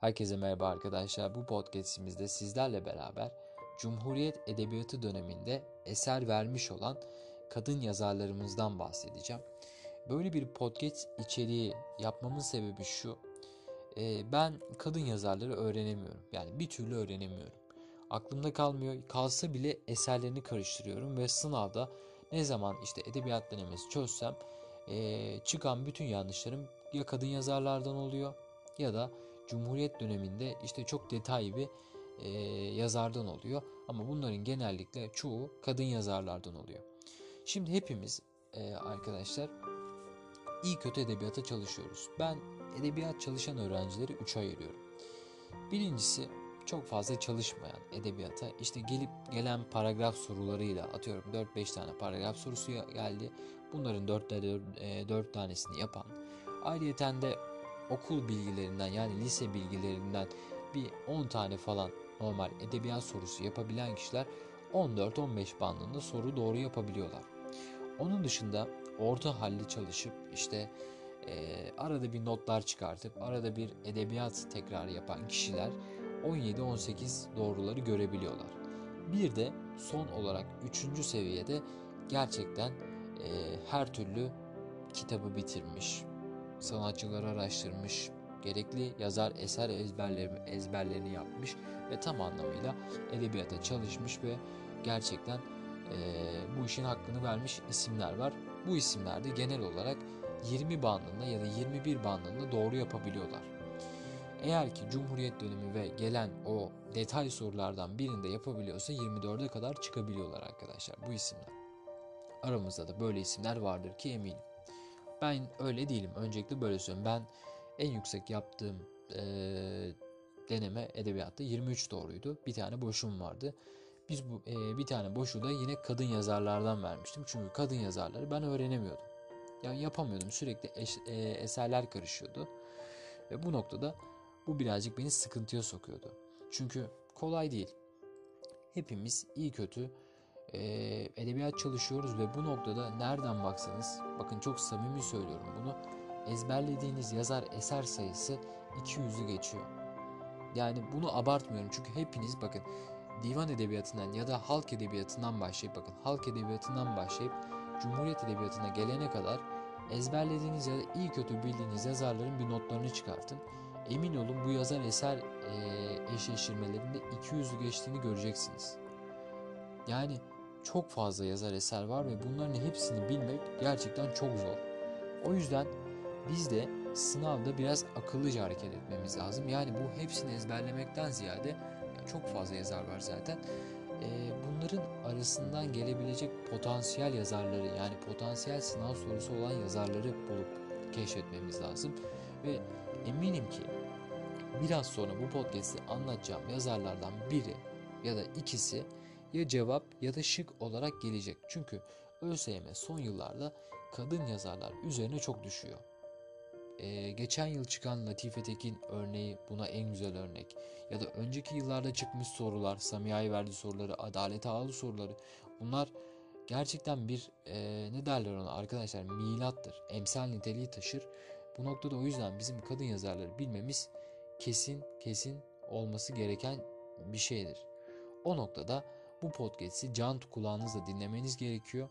Herkese merhaba arkadaşlar. Bu podcastimizde sizlerle beraber Cumhuriyet Edebiyatı döneminde eser vermiş olan kadın yazarlarımızdan bahsedeceğim. Böyle bir podcast içeriği yapmamın sebebi şu. E, ben kadın yazarları öğrenemiyorum. Yani bir türlü öğrenemiyorum. Aklımda kalmıyor. Kalsa bile eserlerini karıştırıyorum ve sınavda ne zaman işte edebiyat denemesi çözsem e, çıkan bütün yanlışlarım ya kadın yazarlardan oluyor ya da Cumhuriyet döneminde işte çok detaylı bir e, yazardan oluyor. Ama bunların genellikle çoğu kadın yazarlardan oluyor. Şimdi hepimiz e, arkadaşlar iyi kötü edebiyata çalışıyoruz. Ben edebiyat çalışan öğrencileri 3'e ayırıyorum. Birincisi çok fazla çalışmayan edebiyata işte gelip gelen paragraf sorularıyla atıyorum 4-5 tane paragraf sorusu geldi. Bunların 4, 4, 4 tanesini yapan. Ayrıyeten de okul bilgilerinden yani lise bilgilerinden bir 10 tane falan normal edebiyat sorusu yapabilen kişiler 14-15 bandında soru doğru yapabiliyorlar. Onun dışında orta halli çalışıp işte e, arada bir notlar çıkartıp arada bir edebiyat tekrarı yapan kişiler 17-18 doğruları görebiliyorlar. Bir de son olarak 3. seviyede gerçekten e, her türlü kitabı bitirmiş, sanatçıları araştırmış, gerekli yazar eser ezberleri, ezberlerini yapmış ve tam anlamıyla edebiyata çalışmış ve gerçekten e, bu işin hakkını vermiş isimler var. Bu isimler de genel olarak 20 bandında ya da 21 bandında doğru yapabiliyorlar. Eğer ki Cumhuriyet dönemi ve gelen o detay sorulardan birinde yapabiliyorsa 24'e kadar çıkabiliyorlar arkadaşlar bu isimler. Aramızda da böyle isimler vardır ki eminim. Ben öyle değilim. Öncelikle böyle söyleyeyim. Ben en yüksek yaptığım e, deneme edebiyatta 23 doğruydu. Bir tane boşum vardı. Biz bu e, bir tane boşu da yine kadın yazarlardan vermiştim. Çünkü kadın yazarları ben öğrenemiyordum. Yani yapamıyordum. Sürekli eş, e, eserler karışıyordu. Ve bu noktada bu birazcık beni sıkıntıya sokuyordu. Çünkü kolay değil. Hepimiz iyi kötü e, edebiyat çalışıyoruz ve bu noktada nereden baksanız bakın çok samimi söylüyorum bunu ezberlediğiniz yazar eser sayısı 200'ü geçiyor. Yani bunu abartmıyorum çünkü hepiniz bakın divan edebiyatından ya da halk edebiyatından başlayıp bakın halk edebiyatından başlayıp Cumhuriyet edebiyatına gelene kadar ezberlediğiniz ya da iyi kötü bildiğiniz yazarların bir notlarını çıkartın. Emin olun bu yazar eser eşleştirmelerinde 200'ü geçtiğini göreceksiniz. Yani çok fazla yazar eser var ve bunların hepsini bilmek gerçekten çok zor. O yüzden biz de sınavda biraz akıllıca hareket etmemiz lazım. Yani bu hepsini ezberlemekten ziyade çok fazla yazar var zaten. Ee, bunların arasından gelebilecek potansiyel yazarları yani potansiyel sınav sorusu olan yazarları bulup keşfetmemiz lazım. Ve eminim ki biraz sonra bu podcast'i anlatacağım yazarlardan biri ya da ikisi ya cevap ya da şık olarak gelecek. Çünkü ÖSYM son yıllarda kadın yazarlar üzerine çok düşüyor. Ee, geçen yıl çıkan Latife Tekin örneği buna en güzel örnek. Ya da önceki yıllarda çıkmış sorular, Samiya'yı verdi soruları, Adalet Ağalı soruları. Bunlar gerçekten bir e, ne derler ona arkadaşlar milattır. Emsal niteliği taşır. Bu noktada o yüzden bizim kadın yazarları bilmemiz kesin kesin olması gereken bir şeydir. O noktada bu podcast'i can kulağınızla dinlemeniz gerekiyor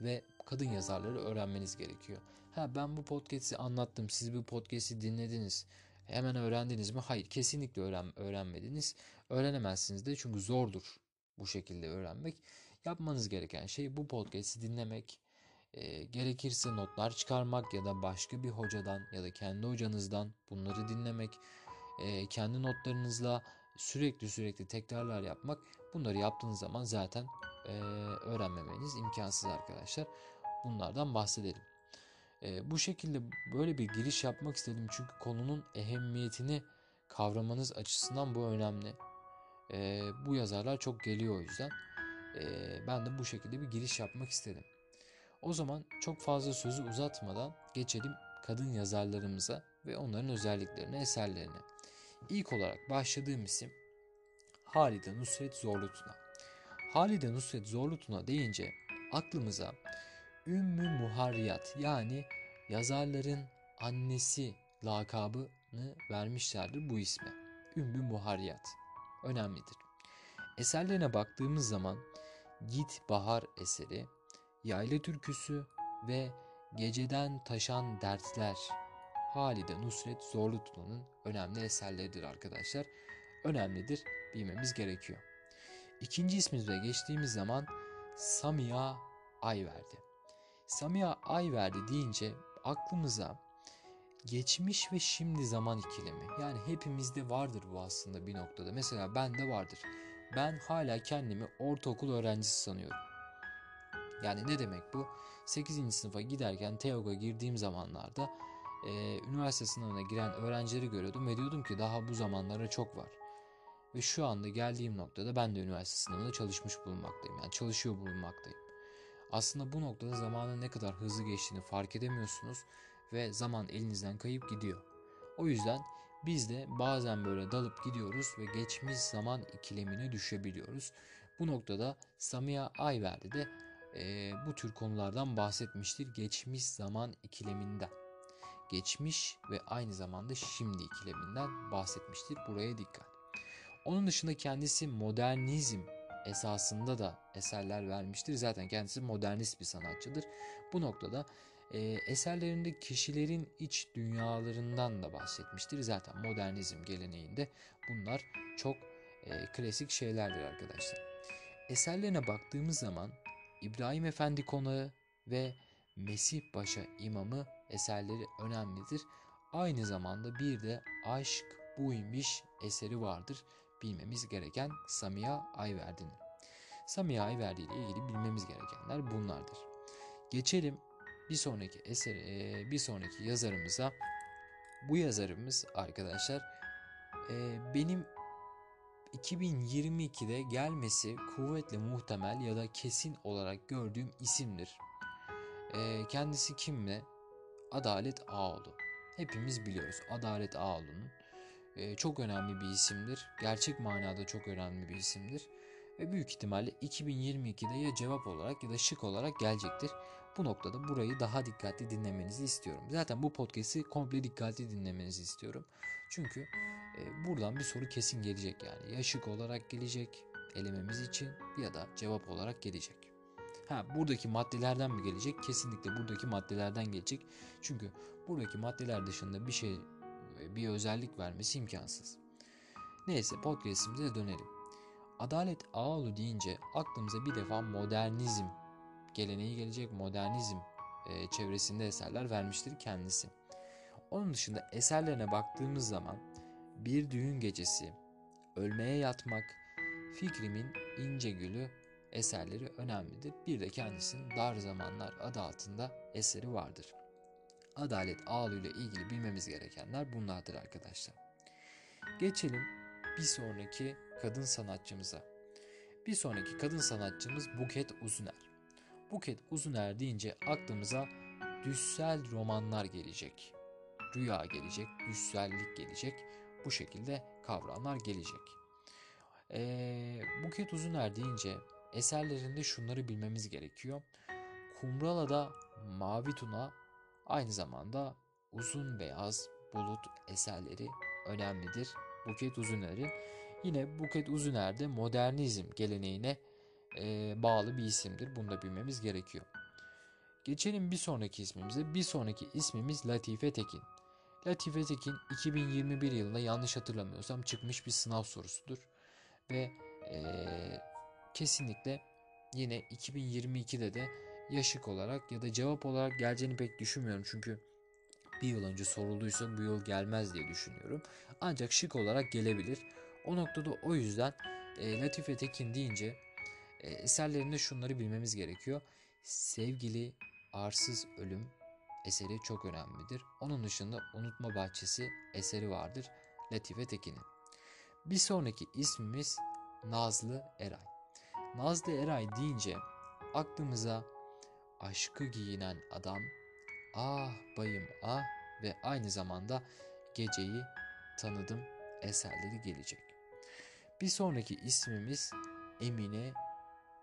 ve kadın yazarları öğrenmeniz gerekiyor. Ha ben bu podcast'i anlattım, siz bu podcast'i dinlediniz. Hemen öğrendiniz mi? Hayır, kesinlikle öğren öğrenmediniz. Öğrenemezsiniz de çünkü zordur bu şekilde öğrenmek. Yapmanız gereken şey bu podcast'i dinlemek, e, gerekirse notlar çıkarmak ya da başka bir hocadan ya da kendi hocanızdan bunları dinlemek, e, kendi notlarınızla sürekli sürekli tekrarlar yapmak bunları yaptığınız zaman zaten e, öğrenmemeniz imkansız arkadaşlar. Bunlardan bahsedelim. E, bu şekilde böyle bir giriş yapmak istedim çünkü konunun ehemmiyetini kavramanız açısından bu önemli. E, bu yazarlar çok geliyor o yüzden. E, ben de bu şekilde bir giriş yapmak istedim. O zaman çok fazla sözü uzatmadan geçelim kadın yazarlarımıza ve onların özelliklerine, eserlerine. İlk olarak başladığım isim Halide Nusret Zorlutuna. Halide Nusret Zorlutuna deyince aklımıza Ümmü Muharriyat yani yazarların annesi lakabı adını vermişlerdir bu isme. Ümmü Muharriyat. Önemlidir. Eserlerine baktığımız zaman Git Bahar eseri, Yayla Türküsü ve Geceden Taşan Dertler Halide Nusret Zorlutlu'nun önemli eserleridir arkadaşlar. Önemlidir, bilmemiz gerekiyor. İkinci ismimize geçtiğimiz zaman Samiha Ayverdi. Samiha Ayverdi deyince aklımıza geçmiş ve şimdi zaman ikilemi. Yani hepimizde vardır bu aslında bir noktada. Mesela bende vardır. Ben hala kendimi ortaokul öğrencisi sanıyorum. Yani ne demek bu? 8. sınıfa giderken TEOG'a girdiğim zamanlarda e, üniversite sınavına giren öğrencileri görüyordum ve diyordum ki daha bu zamanlara çok var. Ve şu anda geldiğim noktada ben de üniversite sınavında çalışmış bulunmaktayım. Yani çalışıyor bulunmaktayım. Aslında bu noktada zamanın ne kadar hızlı geçtiğini fark edemiyorsunuz ve zaman elinizden kayıp gidiyor. O yüzden biz de bazen böyle dalıp gidiyoruz ve geçmiş zaman ikilemine düşebiliyoruz. Bu noktada Samiha Ayverdi de e, bu tür konulardan bahsetmiştir. Geçmiş zaman ikileminden. Geçmiş ve aynı zamanda şimdi ikileminden bahsetmiştir. Buraya dikkat. Onun dışında kendisi modernizm esasında da eserler vermiştir. Zaten kendisi modernist bir sanatçıdır. Bu noktada e, eserlerinde kişilerin iç dünyalarından da bahsetmiştir. Zaten modernizm geleneğinde bunlar çok e, klasik şeylerdir arkadaşlar. Eserlerine baktığımız zaman İbrahim Efendi Konağı ve Mesih Paşa İmamı eserleri önemlidir. Aynı zamanda bir de Aşk Buymuş eseri vardır bilmemiz gereken Samiha Ayverdi'nin. Samiha Ayverdi ile ilgili bilmemiz gerekenler bunlardır. Geçelim bir sonraki eser bir sonraki yazarımıza. Bu yazarımız arkadaşlar benim 2022'de gelmesi kuvvetle muhtemel ya da kesin olarak gördüğüm isimdir. Kendisi kim mi? Adalet Ağoğlu. Hepimiz biliyoruz Adalet Ağoğlu'nun çok önemli bir isimdir. Gerçek manada çok önemli bir isimdir. Ve büyük ihtimalle 2022'de ya cevap olarak ya da şık olarak gelecektir. Bu noktada burayı daha dikkatli dinlemenizi istiyorum. Zaten bu podcast'i komple dikkatli dinlemenizi istiyorum. Çünkü e, buradan bir soru kesin gelecek yani. Ya şık olarak gelecek elememiz için ya da cevap olarak gelecek. Ha buradaki maddelerden mi gelecek? Kesinlikle buradaki maddelerden gelecek. Çünkü buradaki maddeler dışında bir şey bir özellik vermesi imkansız. Neyse podcast'imize dönelim. Adalet Ağoğlu deyince aklımıza bir defa modernizm geleneği gelecek modernizm e, çevresinde eserler vermiştir kendisi. Onun dışında eserlerine baktığımız zaman Bir Düğün Gecesi, Ölmeye Yatmak, Fikrimin İnce Gülü eserleri önemlidir. Bir de kendisinin Dar Zamanlar adı altında eseri vardır. Adalet Ağlı ile ilgili bilmemiz gerekenler bunlardır arkadaşlar. Geçelim bir sonraki kadın sanatçımıza. Bir sonraki kadın sanatçımız Buket Uzuner. Buket Uzuner deyince aklımıza düşsel romanlar gelecek. Rüya gelecek, düşsellik gelecek. Bu şekilde kavramlar gelecek. Ee, Buket Uzuner deyince eserlerinde şunları bilmemiz gerekiyor. Kumrala'da Mavi Tuna aynı zamanda Uzun Beyaz Bulut eserleri önemlidir. Buket Uzuner'in yine Buket Uzuner de modernizm geleneğine e, bağlı bir isimdir. Bunu da bilmemiz gerekiyor. Geçelim bir sonraki ismimize. Bir sonraki ismimiz Latife Tekin. Latife Tekin 2021 yılında yanlış hatırlamıyorsam çıkmış bir sınav sorusudur. Ve e, kesinlikle yine 2022'de de yaşık olarak ya da cevap olarak geleceğini pek düşünmüyorum. Çünkü bir yıl önce sorulduysa bu yıl gelmez diye düşünüyorum. Ancak şık olarak gelebilir. O noktada o yüzden e, Latife Tekin deyince e, eserlerinde şunları bilmemiz gerekiyor. Sevgili Arsız Ölüm eseri çok önemlidir. Onun dışında Unutma Bahçesi eseri vardır Latife Tekin'in. Bir sonraki ismimiz Nazlı Eray. Nazlı Eray deyince aklımıza aşkı giyinen adam, ah bayım ah ve aynı zamanda geceyi tanıdım eserleri gelecek. Bir sonraki ismimiz Emine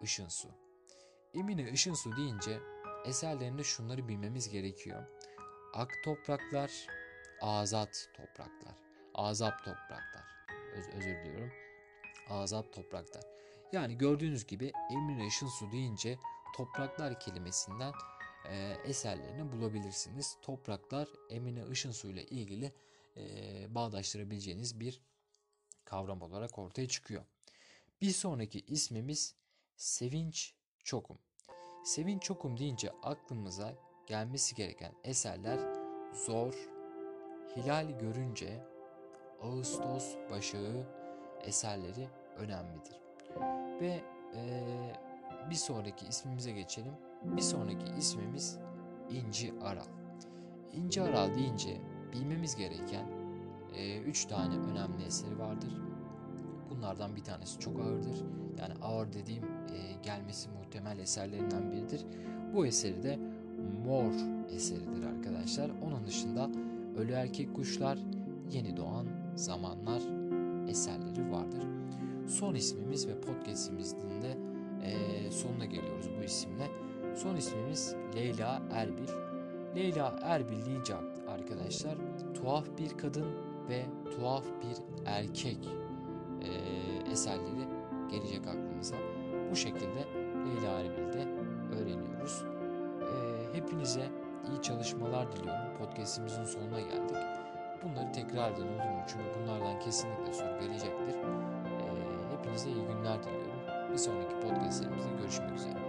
Işınsu. Emine Işınsu deyince eserlerinde şunları bilmemiz gerekiyor. Ak topraklar, azat topraklar. Azap topraklar. Öz, özür diliyorum. Azap topraklar. Yani gördüğünüz gibi Emre Işınsu deyince topraklar kelimesinden e, eserlerini bulabilirsiniz. Topraklar Emine Işınsu ile ilgili e, bağdaştırabileceğiniz bir kavram olarak ortaya çıkıyor. Bir sonraki ismimiz Sevinç Çokum. Sevinç Çokum deyince aklımıza gelmesi gereken eserler Zor, Hilal Görünce, Ağustos Başağı eserleri önemlidir. Ve e, bir sonraki ismimize geçelim. Bir sonraki ismimiz İnci Aral. İnci Aral deyince bilmemiz gereken 3 e, tane önemli eseri vardır. Bunlardan bir tanesi çok ağırdır. Yani ağır dediğim e, gelmesi muhtemel eserlerinden biridir. Bu eseri de Mor eseridir arkadaşlar. Onun dışında Ölü Erkek Kuşlar, Yeni Doğan Zamanlar eserleri vardır. Son ismimiz ve podcastimizin de sonuna geliyoruz bu isimle. Son ismimiz Leyla Erbil. Leyla Erbil deyince arkadaşlar tuhaf bir kadın ve tuhaf bir erkek e, eserleri gelecek aklımıza. Bu şekilde Leyla Erbil'de öğreniyoruz. E, hepinize iyi çalışmalar diliyorum. Podcast'imizin sonuna geldik. Bunları tekrar edin olur mu? Çünkü bunlardan kesinlikle soru gelecektir. E, hepinize iyi günler diliyorum. Bir sonraki podcastlerimizde görüşmek üzere.